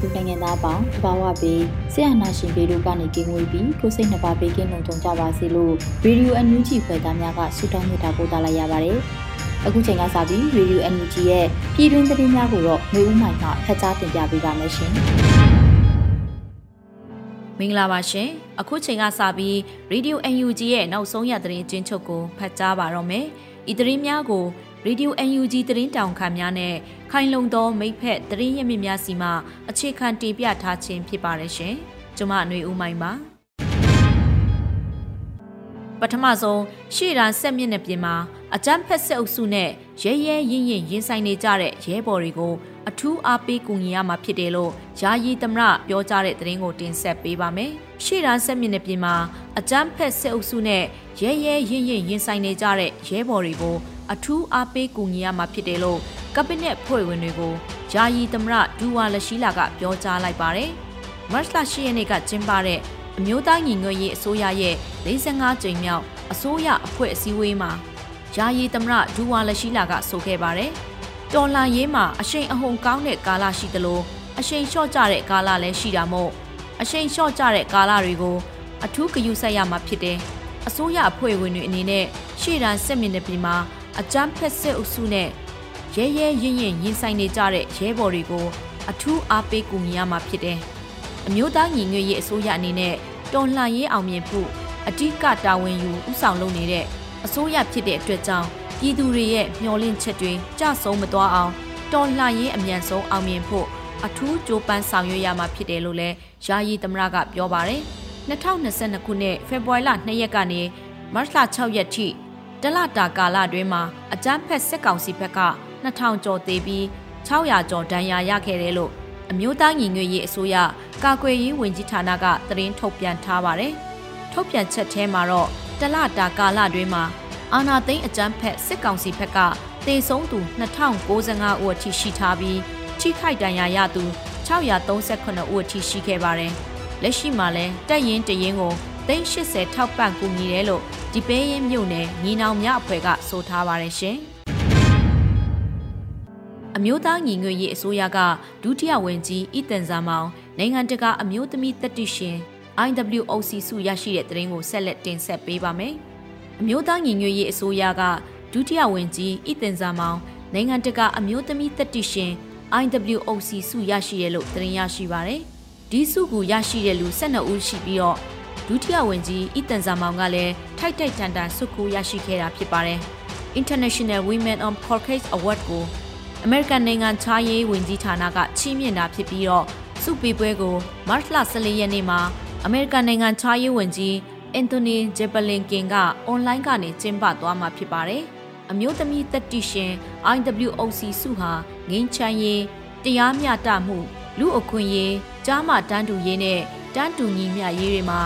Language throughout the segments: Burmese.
သူနိုင်ငံသားပေါင်းတဘာဝပေးဆရာနာရှင်ပေတို့ကနေကင်းဝေးပြီးကိုစိတ်နှပါပေးကင်းလုံခြုံကြပါစေလို့ရေဒီယိုအန်ယူဂျီဖွယ်သားများကဆုတောင်းမေတ္တာပို့သလိုက်ရပါတယ်။အခုချိန်ကစပြီးရေဒီယိုအန်ယူဂျီရဲ့ပြည်တွင်းသတင်းများကိုတော့မျိုးဦးမှန်ကဖတ်ကြားတင်ပြပေးပါမယ်ရှင်။မင်္ဂလာပါရှင်။အခုချိန်ကစပြီး Radio UNG ရဲ့နောက်ဆုံးရသတင်းချင်းချုပ်ကိုဖတ်ကြားပါတော့မယ်။ဤသတင်းများကို ရေဒီယို UNG သတင်းတောင်ခံများနဲ့ခိုင်လုံသောမိဖက်သတင်းရမြင့်များစီမှအခြေခံတင်ပြထားခြင်းဖြစ်ပါတယ်ရှင်။ကျွန်မຫນွေဦးမိုင်းပါ။ပထမဆုံးရှေ့ရန်ဆက်မြင့်တဲ့ပြင်မှာအကြမ်းဖက်ဆက်အုပ်စုနဲ့ရဲရဲရင်ရင်ရင်ဆိုင်နေကြတဲ့ရဲဘော်တွေကိုအထူးအားပေးကူညီရမှာဖြစ်တယ်လို့ယာယီသမရပြောကြားတဲ့သတင်းကိုတင်ဆက်ပေးပါမယ်။ရှေ့ရန်ဆက်မြင့်တဲ့ပြင်မှာအကြမ်းဖက်ဆက်အုပ်စုနဲ့ရဲရဲရင်ရင်ရင်ဆိုင်နေကြတဲ့ရဲဘော်တွေကို အထူးအားပေးကူညီရမှာဖြစ်တယ်လို့ကပနက်ဖွဲ့ဝင်တွေကိုယာယီသမရဒူဝါလရှိလာကပြောကြားလိုက်ပါတယ်။မတ်လ10ရက်နေ့ကကျင်းပတဲ့အမျိုးသားညီညွတ်ရေးအစိုးရရဲ့45ကြိမ်မြောက်အစိုးရအဖွဲ့အစည်းအဝေးမှာယာယီသမရဒူဝါလရှိလာကဆိုခဲ့ပါတယ်။တော်လှန်ရေးမှာအရှိန်အဟုန်ကောင်းတဲ့ကာလရှိသလိုအရှိန်လျှော့ကျတဲ့ကာလလည်းရှိတာမို့အရှိန်လျှော့ကျတဲ့ကာလတွေကိုအထူးဂရုစိုက်ရမှာဖြစ်တယ်။အစိုးရအဖွဲ့ဝင်တွေအနေနဲ့ရှေ့တန်းစစ်မင်းတွေပြည်မှာ အကြမ်းဖက်စစ်အုပ်စုနဲ့ရဲရဲရင်ရင်ရင်ဆိုင်နေကြတဲ့ရဲဘော်တွေကို အထူးအားပေးကူညီရမှာဖြစ်တယ်။အမျိုးသားညီညွတ်ရေးအစိုးရအနေနဲ့တော်လှန်ရေးအောင်မြင်ဖို့အဓိကတာဝန်ယူဥဆောင်လုပ်နေတဲ့အစိုးရဖြစ်တဲ့အတွက်ကြောင့်ပြည်သူတွေရဲ့မျှော်လင့်ချက်တွေကြဆုံးမသွားအောင်တော်လှန်ရေးအမြန်ဆုံးအောင်မြင်ဖို့အထူးကြိုးပမ်းဆောင်ရွက်ရမှာဖြစ်တယ်လို့လည်းယာယီသမရကပြောပါတယ်။2022ခုနှစ်ဖေဖော်ဝါရီလ2ရက်ကနေမတ်လ6ရက်ထိ တလတာကာလအတွင်းမှာအကြမ်းဖက်စစ်ကောင်စီဘက်က2000ကျော်သေးပြီး600ကျော်ဒဏ်ရာရခဲ့တယ်လို့အမျိုးသားညီညွတ်ရေးအစိုးရကာကွယ်ရေးဝန်ကြီးဌာနကသတင်းထုတ်ပြန်ထားပါတယ်။ထုတ်ပြန်ချက်ထဲမှာတော့တလတာကာလအတွင်းမှာအာနာသိန်းအကြမ်းဖက်စစ်ကောင်စီဘက်ကတေဆုံးသူ2095ဦးအထိရှိထားပြီးထိခိုက်ဒဏ်ရာရသူ638ဦးအထိရှိခဲ့ပါတယ်။လက်ရှိမှာလည်းတက်ရင်တရင်ကို သိန်း80ထောက်ပံ့ကူညီတယ်လို့ဒီပေးရင်မြို့နယ်ညီနောင်မြအဖွဲ့ကဆိုထားပါတယ်ရှင်။အမျိုးသားညီညွတ်ရေးအစိုးရကဒုတိယဝန်ကြီးဤတန်ဇာမောင်နိုင်ငံတကာအမျိုးသမီးတတိရှင် IWOC စုရရှိတဲ့သတင်းကိုဆက်လက်တင်ဆက်ပေးပါမယ်။အမျိုးသားညီညွတ်ရေးအစိုးရကဒုတိယဝန်ကြီးဤတန်ဇာမောင်နိုင်ငံတကာအမျိုးသမီးတတိရှင် IWOC စုရရှိရလို့သတင်းရရှိပါရတယ်။ဒီစုကိုရရှိတဲ့လူ12ဦးရှိပြီးတော့ ဒုတိယဝန်ကြီးအီတန်ဇာမောင်ကလည်းထိုက်ထိုက်တန်တန်ဆုခိုးရရှိခဲ့တာဖြစ်ပါတယ်။ International Women on Portraits Award ကိုအမေရိကန်နိုင်ငံခြားရေးဝန်ကြီးဌာနကချီးမြှင့်တာဖြစ်ပြီးတော့စုပေပွဲကိုမတ်လ14ရက်နေ့မှာအမေရိကန်နိုင်ငံခြားရေးဝန်ကြီးအန်တိုနီဂျေပလင်ကင်ကအွန်လိုင်းကနေကျင်းပသွားမှာဖြစ်ပါတယ်။အမျိုးသမီးသက်တီရှင် IWOC စုဟာငင်းချမ်းရေးတရားမျှတမှုလူအခွင့်အရေးကြားမှတန်းတူရေးနဲ့တန်းတူညီမျှရေးတွေမှာ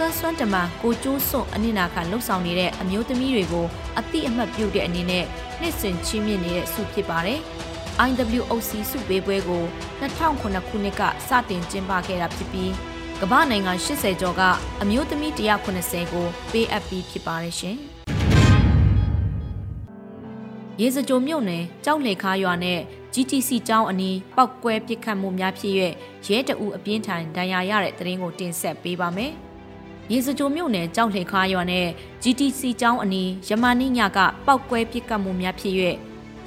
ဆွမ်းဆွမ်းတမန်ကိုကျိုးစွန့်အနစ်နာခံလှုပ်ဆောင်နေတဲ့အမျိုးသမီးတွေကိုအတိအမှတ်ပြုတဲ့အနေနဲ့နှစ်စဉ်ချင်းမြင့်နေတဲ့စုဖြစ်ပါတယ်။ IWOC စုပေးပွဲကို2009ခုနှစ်ကစတင်ကျင်းပခဲ့တာဖြစ်ပြီးကမ္ဘာနိုင်ငံ80ကျော်ကအမျိုးသမီး190ကိုပေးအပ်ပြီးဖြစ်ပါတယ်ရှင်။ရေစကြိုမြို့နယ်ကြောက်လေခါရွာနဲ့ GTC ကျောင်းအနီးပောက်ကွဲပစ်ခတ်မှုများဖြစ်၍ရဲတအူအပြင်းထန်ဒဏ်ရာရတဲ့တရင်ကိုတင်ဆက်ပေးပါမယ်။ ရေစကြိုမြို့နယ်ကြောက်လှေခါရွာနဲ့ GTC ကျောင်းအနီးယမနိညကပောက်ကွဲပစ်ကတ်မှုများဖြစ်၍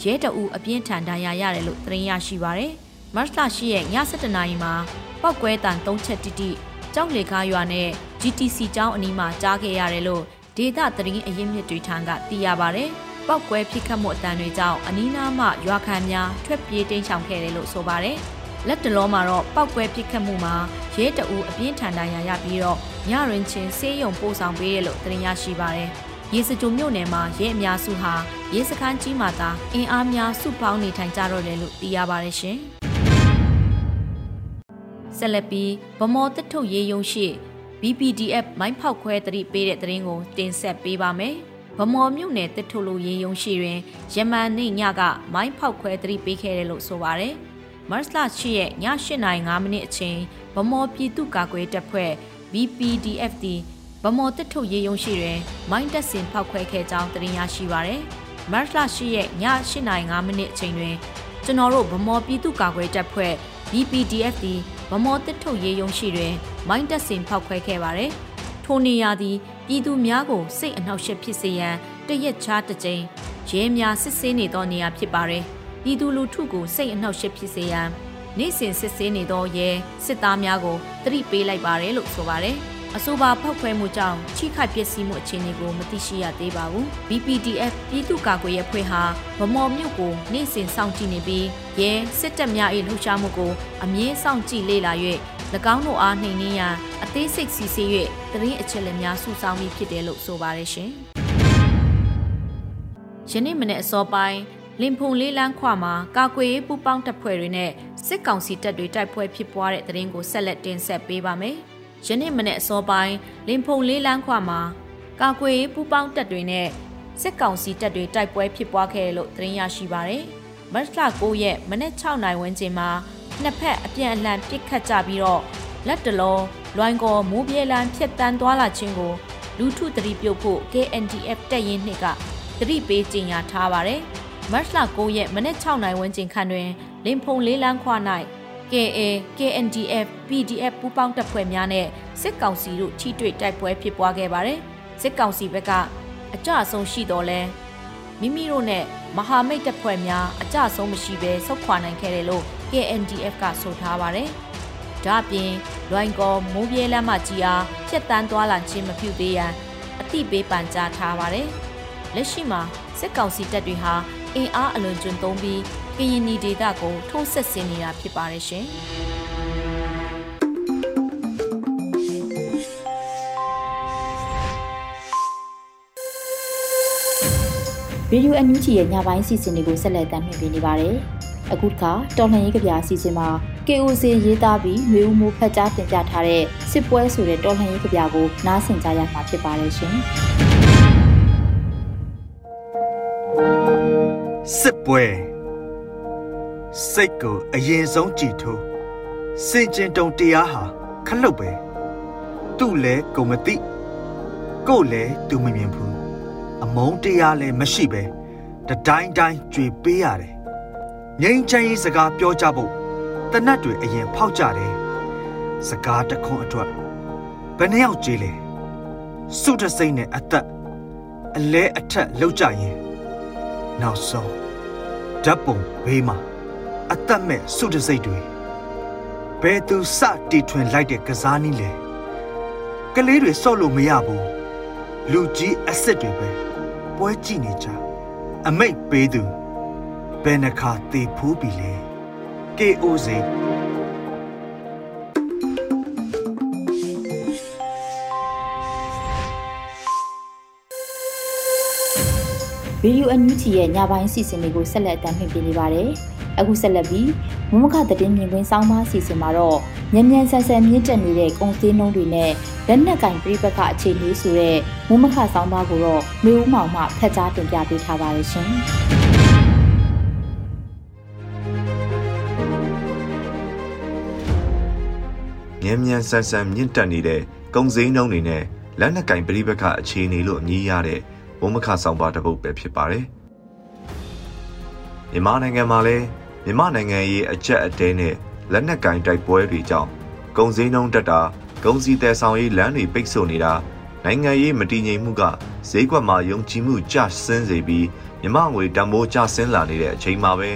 ရဲတအူအပြင်းထန်ဒဏ်ရာရတယ်လို့သတင်းရရှိပါရယ်။မတ်လရှိရဲ့ည7:00နာရီမှာပောက်ကွဲတန်၃ချက်တိတိကြောက်လေကားရွာနဲ့ GTC ကျောင်းအနီးမှာကြားခဲ့ရတယ်လို့ဒေတာသတင်းအရင်းမြစ်တွေထံကသိရပါရယ်။ပောက်ကွဲဖြစ်ခတ်မှုအတန်တွေကြောင့်အနီးနားမှရွာခံများထွက်ပြေးတိမ်းရှောင်ခဲ့တယ်လို့ဆိုပါရယ်။လက်တလုံးမှာတော့ပောက်ကွဲဖြစ်ခတ်မှုမှာရဲတအူအပြင်းထန်ဒဏ်ရာရပြီးတော့ ညရင်ချင်းဆေးရုံပို့ဆောင်ပေးတယ်လို့သတင်းရရှိပါရယ်။ရေစကြိုမြို့နယ်မှာရဲအများစုဟာရဲစခန်းကြီးမှာသာအင်အားများစုပေါင်းနေထိုင်ကြတော့တယ်လို့သိရပါတယ်ရှင်။ဆက်လက်ပြီးဗမော်တက်ထုတ်ရေးယုံရှိ BPDF မိုင်းဖောက်ခွဲတတိပေးတဲ့သတင်းကိုတင်ဆက်ပေးပါမယ်။ဗမော်မြို့နယ်တက်ထုတ်လို့ရေးယုံရှိတွင်ယမန်နေ့ညကမိုင်းဖောက်ခွဲတတိပေးခဲ့တယ်လို့ဆိုပါရယ်။မတ်လ8ရက်ည8:05မိနစ်အချိန်ဗမော်ပြည်သူ့ကာကွယ်တပ်ဖွဲ့ BPDF တီဗမော်တက်ထုတ်ရေးယုံရှိတွင်မိုင်းတက်စင်ဖောက်ခွဲခဲ့ကြောင်းသတင်းရရှိပါရယ်။မတ်လ8ရက်ည8:05မိနစ်အချိန်တွင်ကျွန်တော်တို့ဗမော်ပြည်သူ့ကာကွယ်တပ်ဖွဲ့ BPDF တီဗမော်တစ်ထုတ်ရေးယုံရှိတွင်မိုင်းတက်စင်ဖောက်ခွဲခဲ့ပါတယ်။ထိုနေရာသည်ပြည်သူများကိုစိတ်အနှောက်အယှက်ဖြစ်စေရန်တရက်ချားတစ်ကြိမ်ရဲများစစ်ဆေးနေသောနေရာဖြစ်ပါတယ်။ပြည်သူလူထုကိုစိတ်အနှောက်အယှက်ဖြစ်စေရန် နေ့စဉ်စစ်ဆေးနေသောရဲစစ်သားများကိုတတိပေးလိုက်ပါတယ်လို့ဆိုပါတယ်။အဆိုပါဖောက်ခွဲမှုကြောင့်ချိခိုက်ပျက်စီးမှုအခြေအနေကိုမသိရှိရသေးပါဘူး။ BPDF ပြည်သူ့ကာကွယ်ရေးအဖွဲ့ဟာဗမော်မြို့ကိုနေ့စဉ်စောင့်ကြည့်နေပြီးရဲစစ်တပ်များ၏လှုပ်ရှားမှုကိုအမြဲစောင့်ကြည့်လေ့လာ၍၎င်းတို့အားနှိမ်နင်းရန်အသေးစိတ်စီစစ်၍သတင်းအချက်အလက်များစုဆောင်းပြီးဖြစ်တယ်လို့ဆိုပါတယ်ရှင်။ယနေ့မနေ့အစောပိုင်းလင်ဖုန်လေးလန်းခွမှာကာကွယ်ရေးပူးပေါင်းတပ်ဖွဲ့တွေနဲ့ စစ်ကောင်စီတပ်တွေတိုက်ပွဲဖြစ်ပွားတဲ့တဲ့ရင်ကိုဆက်လက်တင်ဆက်ပေးပါမယ်။ယနေ့မနေ့အစောပိုင်းလင်ဖုံလေးလန်းခွမှာကာကွယ်ပူပေါင်းတပ်တွေနဲ့စစ်ကောင်စီတပ်တွေတိုက်ပွဲဖြစ်ပွားခဲ့တယ်လို့သတင်းရရှိပါရယ်။မတ်လ9ရက်မနေ့6နိုင်ဝန်းကျင်မှာနှစ်ဖက်အပြန်အလှန်ပစ်ခတ်ကြပြီးတော့လက်တလုံးလွိုင်းကောမိုးပြေးလန်းဖြတ်တန်းသွားလာခြင်းကိုလူထုတတိပြုတ်ဖို့ KNDF တပ်ရင်းနှစ်ကတတိပေးကြေညာထားပါရယ်။မတ်လ9ရက်မနေ့6နိုင်ဝန်းကျင်ခန့်တွင် လင်ဖုံလေးလန်းခွ၌ KA KNDF PDF ပူးပေါင်းတပ်ဖွဲ့များနဲ့စစ်ကောင်စီတို့ထိတွေ့တိုက်ပွဲဖြစ်ပွားခဲ့ပါတယ်။စစ်ကောင်စီဘက်ကအကြအဆုံးရှိတော်လဲမိမိတို့နဲ့မဟာမိတ်တပ်ဖွဲ့များအကြဆုံးမရှိဘဲဆုတ်ခွာနိုင်ခဲ့တယ်လို့ KNDF ကဆိုထားပါတယ်။ဒါ့အပြင်လွိုင်ကော်မိုးပြေးလမ်းမကြီးအားဖျက်တမ်းသွားလာခြင်းမပြုသေးရန်အတိပေးပန်ကြားထားပါတယ်။လက်ရှိမှာစစ်ကောင်စီတပ်တွေဟာအင်အားအလွန်ကျွံသုံးပြီး ကရင်နီဒေသကိုထိုးဆက်ဆင်းနေတာဖြစ်ပါတယ်ရှင်။ဗီဒီယိုအန်ယူဂျီရဲ့ညပိုင်းစီစဉ်တွေကိုဆက်လက်တင်ပြနေပါတယ်။အခုတစ်ခါတော်လှန်ရေးကြပြအစီအစဉ်မှာ KOC ရေးသားပြီးမျိုးဦးမှုဖတ်ကြားတင်ပြထားတဲ့စစ်ပွဲဆိုတဲ့တော်လှန်ရေးကြပြကိုနားဆင်ကြရမှာဖြစ်ပါတယ်ရှင်။စစ်ပွဲ စိတ်ကိုအရင်ဆုံးကြည်ထိုးစင်ကျင်တုံတရားဟာခလုတ်ပဲသူ့လဲကိုမသိကို့လဲသူမမြင်ဘူးအမုန်းတရားလည်းမရှိပဲတတိုင်းတိုင်းကြွေပေးရတယ်ငိမ့်ချမ်းရေးစကားပြောကြဖို့တနတ်တွေအရင်ဖောက်ကြတယ်စကားတခွန်းအတွက်ဘယ်နှယောက်ကြေးလဲစုတစိမ့်နဲ့အသက်အလဲအထက်လောက်ကြရင်နောက်ဆုံးဓာတ်ပုံဘေးမှာ အသက်မဲ့စုတစိတ်တွေဘယ်သူစတီထွင်လိုက်တဲ့ကစားနည်းလဲကလေးတွေစော့လို့မရဘူးလူကြီးအစ်စ်တွေပဲပွဲကြည့်နေကြအမိတ်ပေးသူဘယ်နှခါတေဖူးပြီလဲ KOZ ဗီဒီယိုအန်ယူဂျီရဲ့ညပိုင်းစီစဉ်တွေကိုဆက်လက်တင်ပြနေပါတယ်။ အခုဆက်လက်ပြီးမမခသတင်းမြင်ကွင်းစောင်းမအစီအစဉ်မှာတော့မြန်မြန်ဆန်ဆန်မြင့်တက်နေတဲ့ကုန်စည်နှုန်းတွေနဲ့လက်နက်ကင်ပြိပက္ခအခြေအနေဆိုတဲ့မမခစောင်းမကိုတော့မေဦးမောင်မှဖတ်ကြားတင်ပြပေးထားပါရရှင်။မြန်မြန်ဆန်ဆန်မြင့်တက်နေတဲ့ကုန်စည်နှုန်းတွေနဲ့လက်နက်ကင်ပြိပက္ခအခြေအနေလို့အမည်ရတဲ့မမခစောင်းပါတစ်ပုဒ်ပဲဖြစ်ပါတယ်။မြန်မာနိုင်ငံမှာလည်း မြန်မာနိုင်ငံရဲ့အကြက်အတဲနဲ့လက်နက်ကင်တိုက်ပွဲတွေကြောင့်ကုန်စည်နှုန်းတက်တာကုန်စည်တဲဆောင်ရေးလမ်းတွေပိတ်ဆို့နေတာနိုင်ငံရေးမတည်ငြိမ်မှုကဈေးကွက်မှာယုံကြည်မှုကျဆင်းစေပြီးမြမငွေတန်ဖိုးကျဆင်းလာနေတဲ့အချိန်မှာပဲ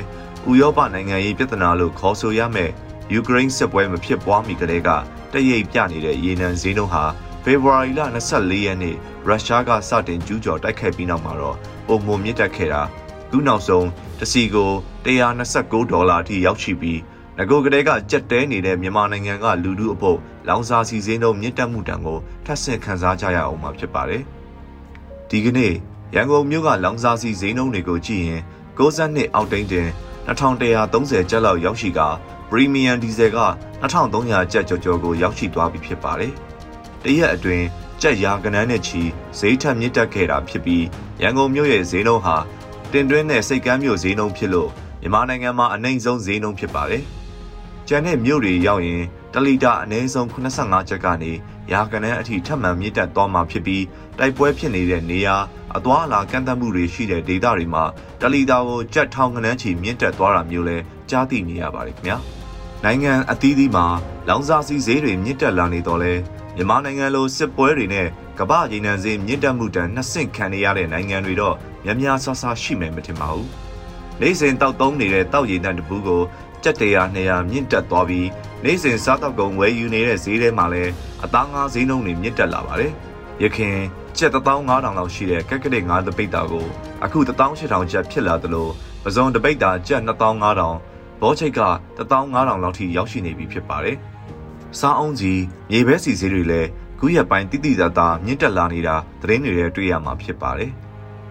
ဥရောပနိုင်ငံရေးပြဿနာလို့ခေါ်ဆိုရမယ်ယူကရိန်းစစ်ပွဲမဖြစ်ပွားမီကတည်းကတရိပ်ပြနေတဲ့ရေနံဈေးနှုန်းဟာဖေဖော်ဝါရီလ24ရက်နေ့ရုရှားကစတင်ကျူးကျော်တိုက်ခိုက်ပြီးနောက်မှာတော့ပုံမမြင့်တက်ခဲ့တာခုနောက်ဆုံး တစီကို129ဒေါ်လာအထိရောက်ရှိပြီးငကိုကလေးကကြက်တဲနေတဲ့မြန်မာနိုင်ငံကလူလူအဖို့လောင်စာစီစင်းတို့မြင့်တက်မှုတံကိုထပ်ဆင့်ခန်းစားကြရအောင်မှာဖြစ်ပါတယ်။ဒီကနေ့ရန်ကုန်မြို့ကလောင်စာစီဈေးနှုန်းတွေကိုကြည့်ရင်62အောက်တိန်းတင်2130ကျပ်လောက်ရောက်ရှိကပရီမီယံဒီဇယ်က2300ကျပ်ကျော်ကျော်ကိုရောက်ရှိသွားပြီဖြစ်ပါတယ်။တရက်အတွင်းကြက်ရာကနန်းနဲ့ချီဈေးထက်မြင့်တက်ခဲ့တာဖြစ်ပြီးရန်ကုန်မြို့ရဲ့ဈေးနှုန်းဟာ တင်တွင်းတဲ့စိတ်ကမ်းမြို့ဈေးနှုန်းဖြစ်လို့မြန်မာနိုင်ငံမှာအနှိမ်ဆုံးဈေးနှုန်းဖြစ်ပါတယ်။ကျန်တဲ့မြို့တွေရောက်ရင်တလီတာအနည်းဆုံး85ကျပ်ကနေရာကနန်းအထိထပ်မံမြင့်တက်သွားမှာဖြစ်ပြီးတိုက်ပွဲဖြစ်နေတဲ့နေရာအသွာအလာကန့်သတ်မှုတွေရှိတဲ့ဒေသတွေမှာတလီတာကိုကြက်ထောင်ကနန်းချီမြင့်တက်သွားတာမျိုးလဲကြားသိနေရပါတယ်ခင်ဗျာ။နိုင်ငံအသီးသီးမှာလောင်စာစီဈေးတွေမြင့်တက်လာနေတော့လဲမြန်မာနိုင်ငံလိုစစ်ပွဲတွေနဲ့ကမ္ဘာရေနံဈေးမြင့်တက်မှုတန်နှစ်ဆင့်ခံနေရတဲ့နိုင်ငံတွေတော့ များများဆဆရှိမယ်မထင်ပါဘူး။နေစဉ်တောက်သုံးနေတဲ့တောက်ရည်တန်တပူးကိုကြက်တရာ200မြင့်တက်သွားပြီးနေစဉ်စားတောက်ကုန်ဝယ်ယူနေတဲ့ဈေးထဲမှာလည်းအသားငါးဈေးနှုန်းတွေမြင့်တက်လာပါတယ်။ရခင်ကျပ်15000လောက်ရှိတဲ့ကက်ကရစ်5တပိတ်တာကိုအခု18000ကျပ်ဖြစ်လာသလိုပဇွန်တပိတ်တာကျပ်25000ဘောချိတ်က15000လောက်ထိရောက်ရှိနေပြီဖြစ်ပါတယ်။စားအုံးကြီးမြေဘဲစီဈေးတွေလည်းခုရက်ပိုင်းတိတိတသားမြင့်တက်လာနေတာသတင်းတွေထဲတွေ့ရမှာဖြစ်ပါတယ်။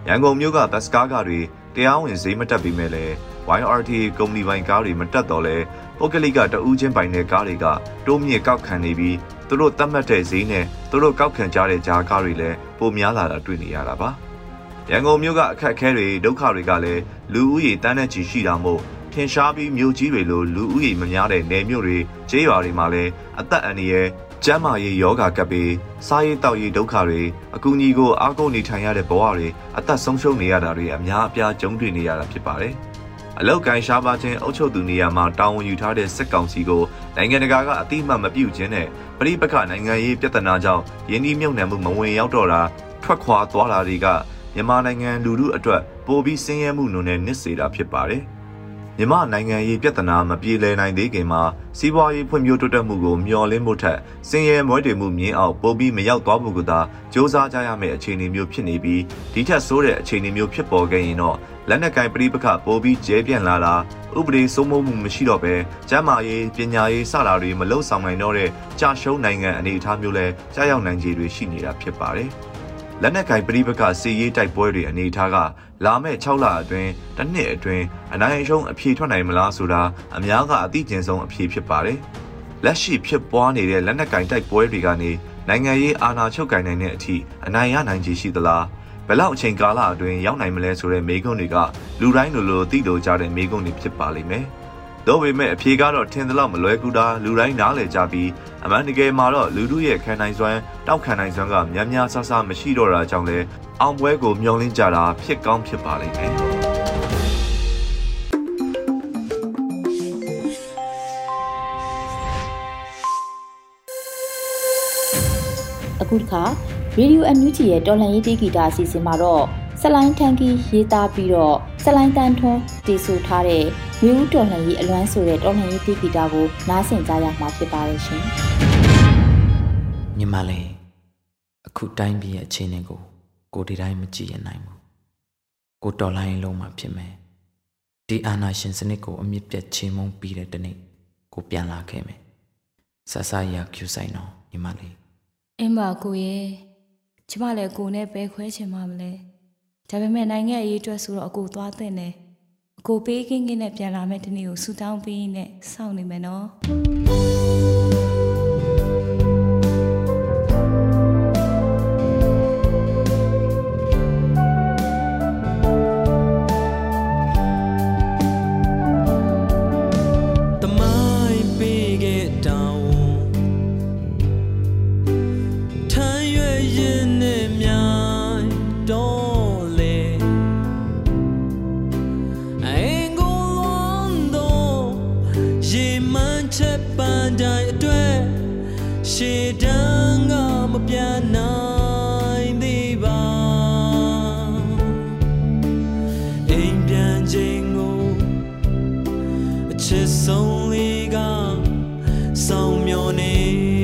ရန်ကုန်မြို့ကဘတ်စကားကားတွေတရားဝင်ဈေးမတက်ပေမဲ့လည်း YRT ကုမ္ပဏီပိုင်ကားတွေမတက်တော့လဲပုဂ္ဂလိကတဦးချင်းပိုင်တဲ့ကားတွေကတိုးမြင့်ကောက်ခံနေပြီးသူတို့သတ်မှတ်တဲ့ဈေးနဲ့သူတို့ကောက်ခံကြတဲ့ကြားကားတွေလည်းပိုများလာတာတွေ့နေရတာပါ။ရန်ကုန်မြို့ကအခက်အခဲတွေဒုက္ခတွေကလည်းလူဦးရေတန်းတဲ့ချီရှိတာမို့ထင်ရှားပြီးမြို့ကြီးတွေလိုလူဦးရေမများတဲ့နယ်မြို့တွေကျေးရွာတွေမှာလည်းအသက်အန္တရာယ် ကျန်းမာရေးယောဂကပ်ပြီးစားရေးတောက်ရေးဒုက္ခတွေအကူအညီကိုအားကိုးနေထိုင်ရတဲ့ဘဝတွေအသက်ဆုံးရှုံးနေရတာတွေအများအပြားကြုံတွေ့နေရတာဖြစ်ပါတယ်။အလောက်ကန်ရှားပါခြင်းအုပ်ချုပ်သူနေရာမှာတာဝန်ယူထားတဲ့စစ်ကောင်စီကိုနိုင်ငံတကာကအတိအမှတ်မပြုခြင်းနဲ့ပြည်ပခနိုင်ငံရေးပြဿနာကြောင့်ယင်းဒီမြုပ်နှံမှုမဝင်ရောက်တော့တာထွက်ခွာသွားတာတွေကမြန်မာနိုင်ငံလူထုအတွက်ပိုပြီးဆင်းရဲမှုနုံနဲ့နစ်စေတာဖြစ်ပါတယ်။ မြမနိုင်ငံရေးပြဿနာမပြေလည်နိုင်သေးခင်မှာစီးပွားရေးဖွံ့ဖြိုးတိုးတက်မှုကိုမျှော်လင့်ဖို့ထက်စင်ရဲမွဲတေမှုမြင့်အောင်ပိုပြီးမရောက်သွားဖို့ကသာစ조사ကြရမယ့်အခြေအနေမျိုးဖြစ်နေပြီးဒီထက်ဆိုးတဲ့အခြေအနေမျိုးဖြစ်ပေါ်ခဲ့ရင်တော့လက်နက်ကင်ပဋိပက္ခပိုပြီးကျဲပြန့်လာတာဥပဒေစိုးမိုးမှုမရှိတော့ဘဲကျန်းမာရေးပညာရေးစတာတွေမလုံဆောင်နိုင်တော့တဲ့ကြာရှုံးနိုင်ငံအနေအထားမျိုးလဲကြားရောက်နိုင်ခြေတွေရှိနေတာဖြစ်ပါတယ်။ လက်နက်ကင်ပြည်ပကစီရေးတိုက်ပွဲတွေအနေထားကလာမဲ့6လအတွင်းတစ်နှစ်အတွင်းအနိုင်အရှုံးအပြေထွက်နိုင်မလားဆိုတာအများကအသိကျင်ဆုံးအပြေဖြစ်ပါတယ်။လက်ရှိဖြစ်ပွားနေတဲ့လက်နက်ကင်တိုက်ပွဲတွေကနေနိုင်ငံရေးအာဏာချုပ်ကင်နိုင်တဲ့အထိအနိုင်ရနိုင်ခြေရှိသလားဘယ်လောက်အချိန်ကာလအတွင်းရောက်နိုင်မလဲဆိုတဲ့မေးခွန်းတွေကလူတိုင်းလိုလိုသိလိုကြတဲ့မေးခွန်းတွေဖြစ်ပါလိမ့်မယ်။ ဒါပေမဲ့အဖြေကတော့ထင်သလောက်မလွဲကူတာလူတိုင်းနားလည်ကြပြီးအမှန်တကယ်မှာတော့လူတို့ရဲ့ခံနိုင်စွမ်းတောက်ခံနိုင်စွမ်းကများများဆဆမရှိတော့တာကြောင့်လဲအောင်ပွဲကိုမျောလင်းကြတာဖြစ်ကောင်းဖြစ်ပါလိမ့်မယ်အခုတစ်ခါ Radio NUG ရဲ့တော်လှန်ရေးတေးဂီတာအစီအစဉ်မှာတော့ဆလိုင်းထန်ကီရေးသားပြီးတော့ဆလိုင်းတန်ထွန်းတည်ဆူထားတဲ့ မျိုးဦးတော်လှန်ရေးအလွမ်းဆိုတဲ့တော်လှန်ရေးတေးဂီတာကိုနားဆင်ကြရမှာဖြစ်ပါရဲ့ရှင်။ညီမလေးအခုတိုင်းပြည်ရဲ့အခြေအနေကို ကိုဒီတိုင်းမကြည့်ရနိုင်ဘူး။ကိုတော်လှန်ရေးလုံးမှာဖြစ်မယ်။ဒီအာဏာရှင်စနစ်ကိုအမြင့်ပြတ်ချေမှုန်းပြီးတဲ့တနေ့ကိုပြန်လာခဲ့မယ်။ဆဆရကျူဆိုင်တော့ညီမလေးအင်းပါကိုရဲ့ကျမလည်းကိုနဲ့ပဲခွဲချင်မှမလဲ။ဒါပေမဲ့နိုင်ငံရေးအတွက်ဆိုတော့အကိုသွားတဲ့နဲ့အ ကိုပေးကင်းကင်းနဲ့ပြန်လာမယ့်တနေ့ကိုဆူတောင်းပြီးနဲ့စောင့်နေမယ်နော်တိုင်းအတွက်ရှေ့တန်းကမပြန် တော်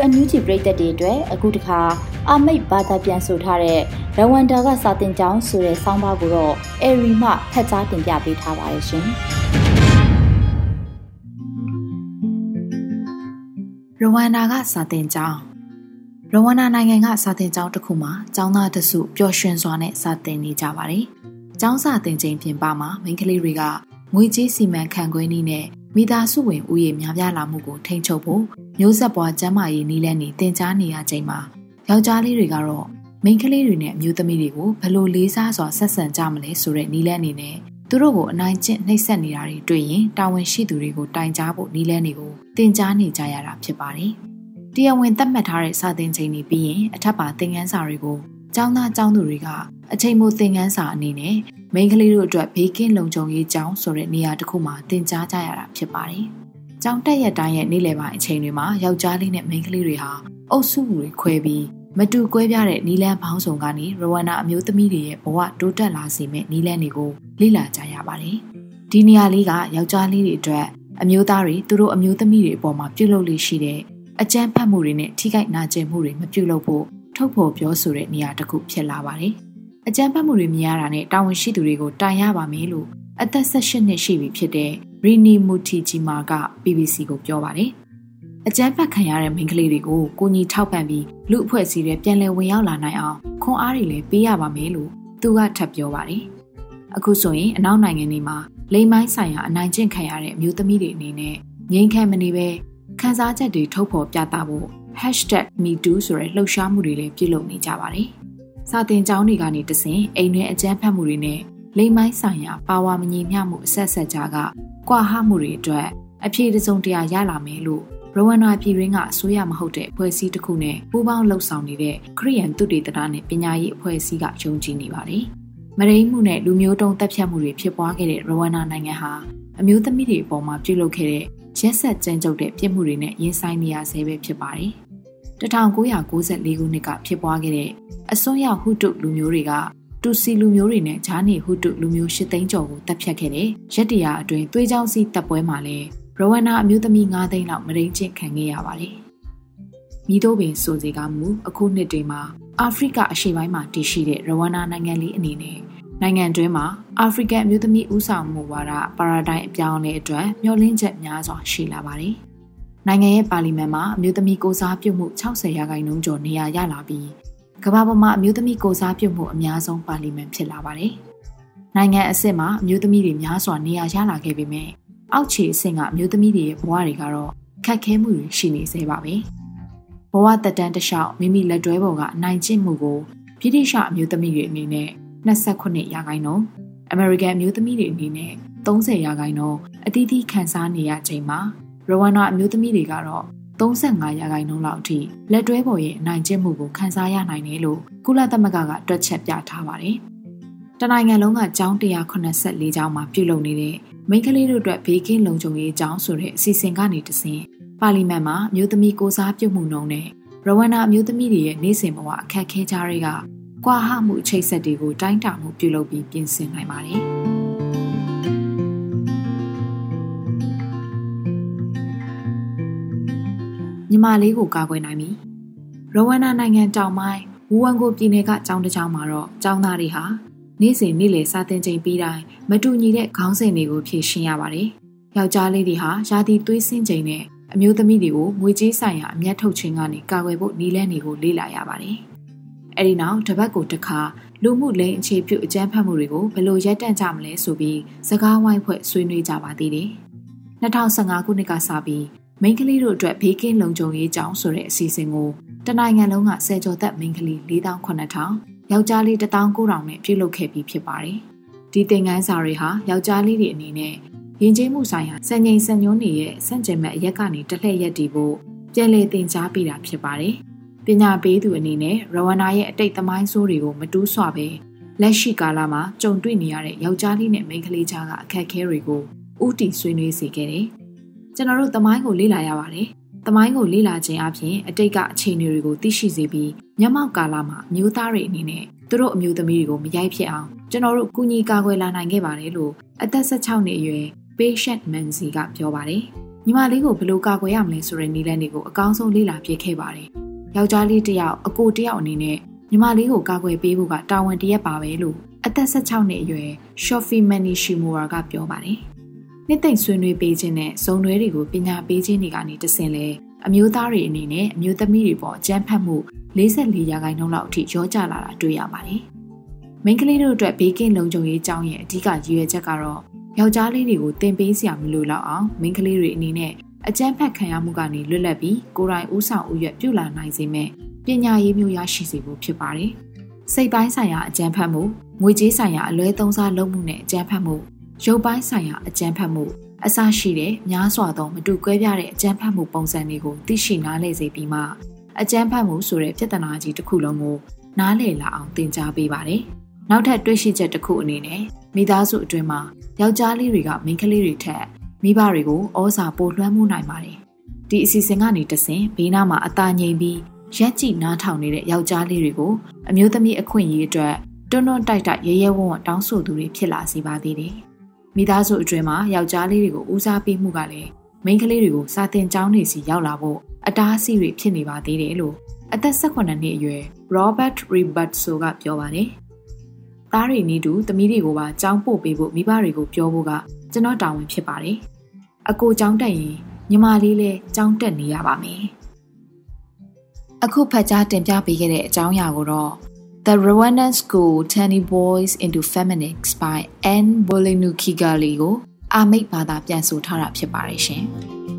ရေဒီယိုအန်ယူဂျီပရိသတ်တွေအတွက်အခုတခါအာမိတ်ဘာသာပြန်ဆိုထားတဲ့ရဝန္တာကစာတင်ကြောင်းဆိုတဲ့ဆောင်းပါးကိုတော့အေရီမှဖတ်ကြားတင်ပြပေးထားပါတယ်ရှင်။ရဝန္တာကစာတင်ကြောင်းရဝန္တာနိုင်ငံကစာတင်ကျောင်းတစ်ခုမှာကျောင်းသားတစုပျော်ရွှင်စွာနဲ့စာတင်နေကြပါတယ်။ကျောင်းစာတင်ချိန်ပြင်ပမှာမိန်းကလေးတွေကငွေကြေးစီမံခန့်ခွဲနည်းနဲ့မိသားစုဝင်ဥယျာဉ်များပြားလာမှုကိုထိန်းချုပ်ဖို့ မျိုးဆက်ပွားကျန်းမာရေးနည်းလမ်းတွေတင် जा နေရချိန်မှာယောက်ျားလေးတွေကတော့မိန်းကလေးတွေနဲ့အမျိုးသမီးတွေကိုဘယ်လိုလေးစားစွာဆက်ဆံကြမလဲဆိုတဲ့နည်းလမ်းအနေနဲ့သူတို့ကိုအနိုင်ကျင့်နှိပ်စက်နေတာတွေတွေ့ရင်တာဝန်ရှိသူတွေကိုတိုင်ကြားဖို့နည်းလမ်းတွေကိုတင် जा နေကြရတာဖြစ်ပါတယ်။တရားဝင်သတ်မှတ်ထားတဲ့စာသင်ချိန်တွေပြီးရင်အထက်ပါသင်ခန်းစာတွေကိုကျောင်းသားကျောင်းသူတွေကအချိန်မိုသင်ခန်းစာအနေနဲ့မိန်းကလေးတို့အတွက်ဘေးကင်းလုံခြုံရေးကျောင်းဆိုတဲ့နေရာတစ်ခုမှာသင်ကြားကြရတာဖြစ်ပါတယ်။ ကျောင်းတက်ရက်တိုင်းရဲ့နေ့လယ်ပိုင်းအချိန်တွေမှာယောက်ျားလေးနဲ့မိန်းကလေးတွေဟာအုပ်စုတွေခွဲပြီးမတူကွဲပြားတဲ့နီလန်းပေါင်းစုံကနေရဝန္နာအမျိုးသမီးတွေရဲ့ဘဝတိုးတက်လာစေမယ့်နီလန်းတွေကိုလေ့လာကြရပါတယ်။ဒီနေရာလေးကယောက်ျားလေးတွေအတွက်အမျိုးသားတွေသူတို့အမျိုးသမီးတွေအပေါ်မှာပြုလုပ်လို့ရှိတဲ့အကြမ်းဖက်မှုတွေနဲ့ထိခိုက်နာကျင်မှုတွေမပြုလုပ်ဖို့ထုတ်ဖော်ပြောဆိုတဲ့နေရာတစ်ခုဖြစ်လာပါတယ်။အကြမ်းဖက်မှုတွေမြင်ရတာနဲ့တာဝန်ရှိသူတွေကိုတိုင်ရပါမယ်လို့ အသက်18နှစ်ရှိပြီဖြစ်တဲ့ရီနီမူတီဂျီမာက BBC ကိုပြောပါတယ်။အကြမ်းဖက်ခံရတဲ့မိန်းကလေးတွေကိုကိုကြီးထောက်ပံ့ပြီးလူအဖွဲ့အစည်းတွေပြန်လည်ဝင်ရောက်လာနိုင်အောင်ခွန်အားတွေလည်းပေးရပါမယ်လို့သူကထပ်ပြောပါတယ်။အခုဆိုရင်အနောက်နိုင်ငံတွေမှာလိမ်မိုင်းဆိုင်ရာအနိုင်ကျင့်ခံရတဲ့အမျိုးသမီးတွေအနေနဲ့ငြိမ်းချမ်းမနေပဲခန်းစားချက်တွေထုတ်ဖော်ပြသဖို့ #MeToo ဆိုတဲ့လှုပ်ရှားမှုတွေလည်းပြုလုပ်နေကြပါတယ်။စာတင်ကျောင်းတွေကနေတဆင့်အိမ်တွင်အကြမ်းဖက်မှုတွေနဲ့ လိမ်မိုင်းဆိုင်ရာပါဝါမညီမျှမှုအဆက်ဆက်ကြားကကွာဟမှုတွေအတွက်အပြေတစုံတရာရလာမယ်လို့ရဝန္နာပြည်ရင်းကအစိုးရမဟုတ်တဲ့အဖွဲ့အစည်းတစ်ခုနဲ့ပူးပေါင်းလှုပ်ဆောင်နေတဲ့ခရီးယန်သူတေသနာနဲ့ပညာရေးအဖွဲ့အစည်းကယုံကြည်နေပါတယ်။မရိမှုနဲ့လူမျိုးတုံးတပ်ဖြတ်မှုတွေဖြစ်ပွားခဲ့တဲ့ရဝန္နာနိုင်ငံဟာအမျိုးသမီးတွေအပေါ်မှာပြုလုပ်ခဲ့တဲ့ရက်ဆက်ကြမ်းကြုတ်တဲ့ပြစ်မှုတွေနဲ့ရင်ဆိုင်နေရဆဲပဲဖြစ်ပါတယ်။1994ခုနှစ်ကဖြစ်ပွားခဲ့တဲ့အစွန်းရောက်ဟူတုလူမျိုးတွေက တူစီလူမျိုးတွေနဲ့ဂျားနေဟူတုလူမျိုး၈သိန်းကျော်ကိုတပ်ဖြတ်ခဲ့တဲ့ရက်တရာအတွင်းသွေးကြောင်းစီးတပ်ပွဲမှာလည်းရဝန္နာအမျိုးသမီး9သိန်းလောက်မရင်းချင်းခံခဲ့ရပါတယ်။မိတို့ပင်ဆိုစီကမူအခုနှစ်တွေမှာအာဖရိကအရှေ့ပိုင်းမှာတည်ရှိတဲ့ရဝန္နာနိုင်ငံလေးအနေနဲ့နိုင်ငံတွင်းမှာအာဖရိကန်အမျိုးသမီးဦးဆောင်မှုဝါဒပါရာဒိုင်းအပြောင်းအလဲအတွက်မျှော်လင့်ချက်များစွာရှိလာပါတယ်။နိုင်ငံရဲ့ပါလီမန်မှာအမျိုးသမီးကိုစားပြုမှု60ရာခိုင်နှုန်းကျော်နေရာရလာပြီး ကမ္ဘာပေါ်မှာအမျိုးသမီးကိုစားပြုမှုအများဆုံးပါလီမန်ဖြစ်လာပါတယ်။နိုင်ငံအဆင့်မှာအမျိုးသမီးတွေများစွာနေရာရလာခဲ့ပေမဲ့အောက်ခြေအဆင့်ကအမျိုးသမီးတွေရဲ့ဘဝတွေကတော့ခက်ခဲမှုတွေရှိနေသေးပါပဲ။ဘဝတက်တန်းတစ်လျှောက်မိမိလက်တွဲပေါ်ကအနိုင်ကျင့်မှုကိုပြည်တိရှအမျိုးသမီးတွေအနေနဲ့29ရာခိုင်နှုန်းအမေရိကန်အမျိုးသမီးတွေအနေနဲ့30ရာခိုင်နှုန်းအသီးသီးခံစားနေရချိန်မှာရဝန္နာအမျိုးသမီးတွေကတော့ 35ရာခိုင်နှုန်းလောက်အထိလက်တွဲပေါ်ရဲ့အနိုင်ကျင့်မှုကိုခန်းစားရနိုင်တယ်လို့ကုလသမဂ္ဂကတွက်ချက်ပြထားပါတယ်။တနိုင်ငံလုံးကကျောင်း184ကျောင်းမှာပြုလုပ်နေတဲ့မိန်းကလေးတို့အတွက်ဘေးကင်းလုံခြုံရေးကျောင်းဆိုတဲ့အစီအစဉ်ကနေတဆင့်ပါလီမန်မှာမျိုးသမီးကိုစားပြုမှုနှုန်းနဲ့ရဝန္နာအမျိုးသမီးတွေရဲ့နေ့စဉ်ဘဝအခက်ခဲကြားတွေကကွာဟမှုအချိတ်ဆက်တွေကိုတိုင်းတာမှုပြုလုပ်ပြီးပြင်ဆင်နိုင်ပါတယ်။ မလေးကိုကာကွယ်နိုင်ပြီ။ရဝန္နာနိုင်ငံတောင်ပိုင်းဝူဝမ်ကိုပြည်နယ်ကကျောင်းတစ်ကျောင်းမှာတော့ကျောင်းသားတွေဟာနေ့စဉ်နေ့လယ်စာသင်ချိန်ပြီးတိုင်းမတူညီတဲ့ခေါင်းစဉ်တွေကိုဖြည့်ရှင်းရပါတယ်။ယောက်ျားလေးတွေဟာရာသီသွေးဆင်းချိန်နဲ့အမျိုးသမီးတွေကိုငွေကြေးဆိုင်ရာအမျက်ထုတ်ခြင်းကနေကာကွယ်ဖို့နည်းလမ်းတွေကိုလေ့လာရပါတယ်။အဲဒီနောက်တပတ်ကိုတစ်ခါလူမှုလိမ်အခြေပြုအကြမ်းဖက်မှုတွေကိုဘယ်လိုရပ်တန့်ကြမလဲဆိုပြီးစကားဝိုင်းဖွဲ့ဆွေးနွေးကြပါသေးတယ်။2015ခုနှစ်ကစပြီး မိန်းကလေးတို့အတွက်ဘေးကင်းလုံခြုံရေးကြောင်းဆိုတဲ့အစီအစဉ်ကိုတနိုင်ငံလုံးကဆယ်ကျော်သက်မိန်းကလေး4800ယောက်ျားလေး19000နဲ့ပြုလုပ်ခဲ့ပြီးဖြစ်ပါတယ်။ဒီသင်ခန်းစာတွေဟာယောက်ျားလေးတွေအနေနဲ့ယဉ်ကျေးမှုဆိုင်ရာစံချိန်စံညွှန်းတွေရဲ့စန့်ကျင်မဲ့အရက်ကနေတလှည့်ရက်တည်ဖို့ပြန်လည်သင်ကြားပေးတာဖြစ်ပါတယ်။ပညာပေးသူအနေနဲ့ရဝန္နာရဲ့အတိတ်သမိုင်းဆိုးတွေကိုမတူးဆွပဲလက်ရှိကာလမှာကြုံတွေ့နေရတဲ့ယောက်ျားလေးနဲ့မိန်းကလေးကြားကအခက်အခဲတွေကိုဥတီဆွေးနွေးစေခဲ့တယ်။ ကျွန်တော်တို့သမိုင်းကိုလေ့လာရပါတယ်။သမိုင်းကိုလေ့လာခြင်းအပြင်အတိတ်ကအခြေအနေတွေကိုသိရှိစေပြီးမျက်မှောက်ကာလမှာမျိုးသားတွေအနေနဲ့သူတို့အမျိုးသမီးတွေကိုမရိုက်ဖြစ်အောင်ကျွန်တော်တို့ကူညီကာကွယ်လာနိုင်ခဲ့ပါတယ်လို့အသက်16နှစ်အရွယ် Patient Manzi ကပြောပါတယ်။ညီမလေးကိုဘယ်လိုကာကွယ်ရမလဲဆိုတဲ့နည်းလမ်းတွေကိုအကောင်းဆုံးလေ့လာပြခဲ့ပါတယ်။ယောက်ျားလေးတစ်ယောက်အကိုတစ်ယောက်အနေနဲ့ညီမလေးကိုကာကွယ်ပေးဖို့ကတာဝန်တရက်ပါပဲလို့အသက်16နှစ်အရွယ် Shofi Manishimura ကပြောပါတယ်။ နှစ်သိမ့်ဆွေးနွေးပေးခြင်းနဲ့ဇုံတွေတွေကိုပညာပေးခြင်းတွေကနေတဆင့်လဲအမျိုးသားတွေအနေနဲ့အမျိုးသမီးတွေပေါ်အကြမ်းဖက်မှု44ရာခိုင်နှုန်းလောက်အထိရောကြလာတာတွေ့ရပါတယ်။မိန်းကလေးတို့အတွက်ဘေးကင်းလုံခြုံရေးအကြောင်းရဲ့အဓိကရည်ရွယ်ချက်ကတော့ယောက်ျားလေးတွေကိုတင်ပေးစရာမလိုတော့အောင်မိန်းကလေးတွေအနေနဲ့အကြမ်းဖက်ခံရမှုကနေလွတ်လပ်ပြီးကိုယ်တိုင်ဥဆောင်ဥရွက်ပြုလာနိုင်စေမဲ့ပညာရေးမျိုးရရှိစေဖို့ဖြစ်ပါတယ်။စိတ်ပိုင်းဆိုင်ရာအကြမ်းဖက်မှုငွေကြေးဆိုင်ရာအလွဲသုံးစားလုပ်မှုနဲ့အကြမ်းဖက်မှု ရုပ်ပိုင်းဆိုင်ရာအကြမ်းဖက်မှုအစရှိတဲ့များစွာသောမတူကွဲပြားတဲ့အကြမ်းဖက်မှုပုံစံတွေကိုသိရှိနားလည်စေပြီးမှအကြမ်းဖက်မှုဆိုတဲ့ပြဿနာကြီးတစ်ခုလုံးကိုနားလည်လာအောင်သင်ကြားပေးပါတယ်။နောက်ထပ်တွေ့ရှိချက်တစ်ခုအနေနဲ့မိသားစုအတွင်းမှာယောက်ျားလေးတွေကမိန်းကလေးတွေထက်မိဘတွေကိုဩဇာပိုလွှမ်းမိုးနိုင်ပါတယ်။ဒီအစီအစဉ်ကနေတဆင်ဘေးနားမှာအသာငြိမ်ပြီးရက်ကြည့်နားထောင်နေတဲ့ယောက်ျားလေးတွေကိုအမျိုးသမီးအခွင့်အရေးအတွက်တွန်းတွန်းတိုက်တိုက်ရဲရဲဝံ့ဝံ့တောင်းဆိုသူတွေဖြစ်လာစေပါသေးတယ်။ မိသားစုအတွင်းမှာယောက်ျားလေးတွေကိုဦးစားပေးမှုကလည်းမိန်းကလေးတွေကိုစာတင်ကျောင်းတွေစီရောက်လာဖို့အတားအဆီးတွေဖြစ်နေပါသေးတယ်လို့အသက်18နှစ်အရွယ် Robert Ribertso ကပြောပါတယ်။သားတွေနီးတူသမီးတွေကိုပါကျောင်းပို့ပေးဖို့မိဘတွေကိုပြောဖို့ကကျွန်တော်တာဝန်ဖြစ်ပါတယ်။အကိုကျောင်းတက်ရင်ညီမလေးလည်းကျောင်းတက်နေရပါမယ်။အခုဖတ်ကြားတင်ပြပေးခဲ့တဲ့အကြောင်းအရာကိုတော့ The Rwandan School Turning Boys into Feminists by N. Bolenu Kigali ကိုအာမိတ်ဘာသာပြန်ဆိုထားတာဖြစ်ပါတယ်ရှင်။ ။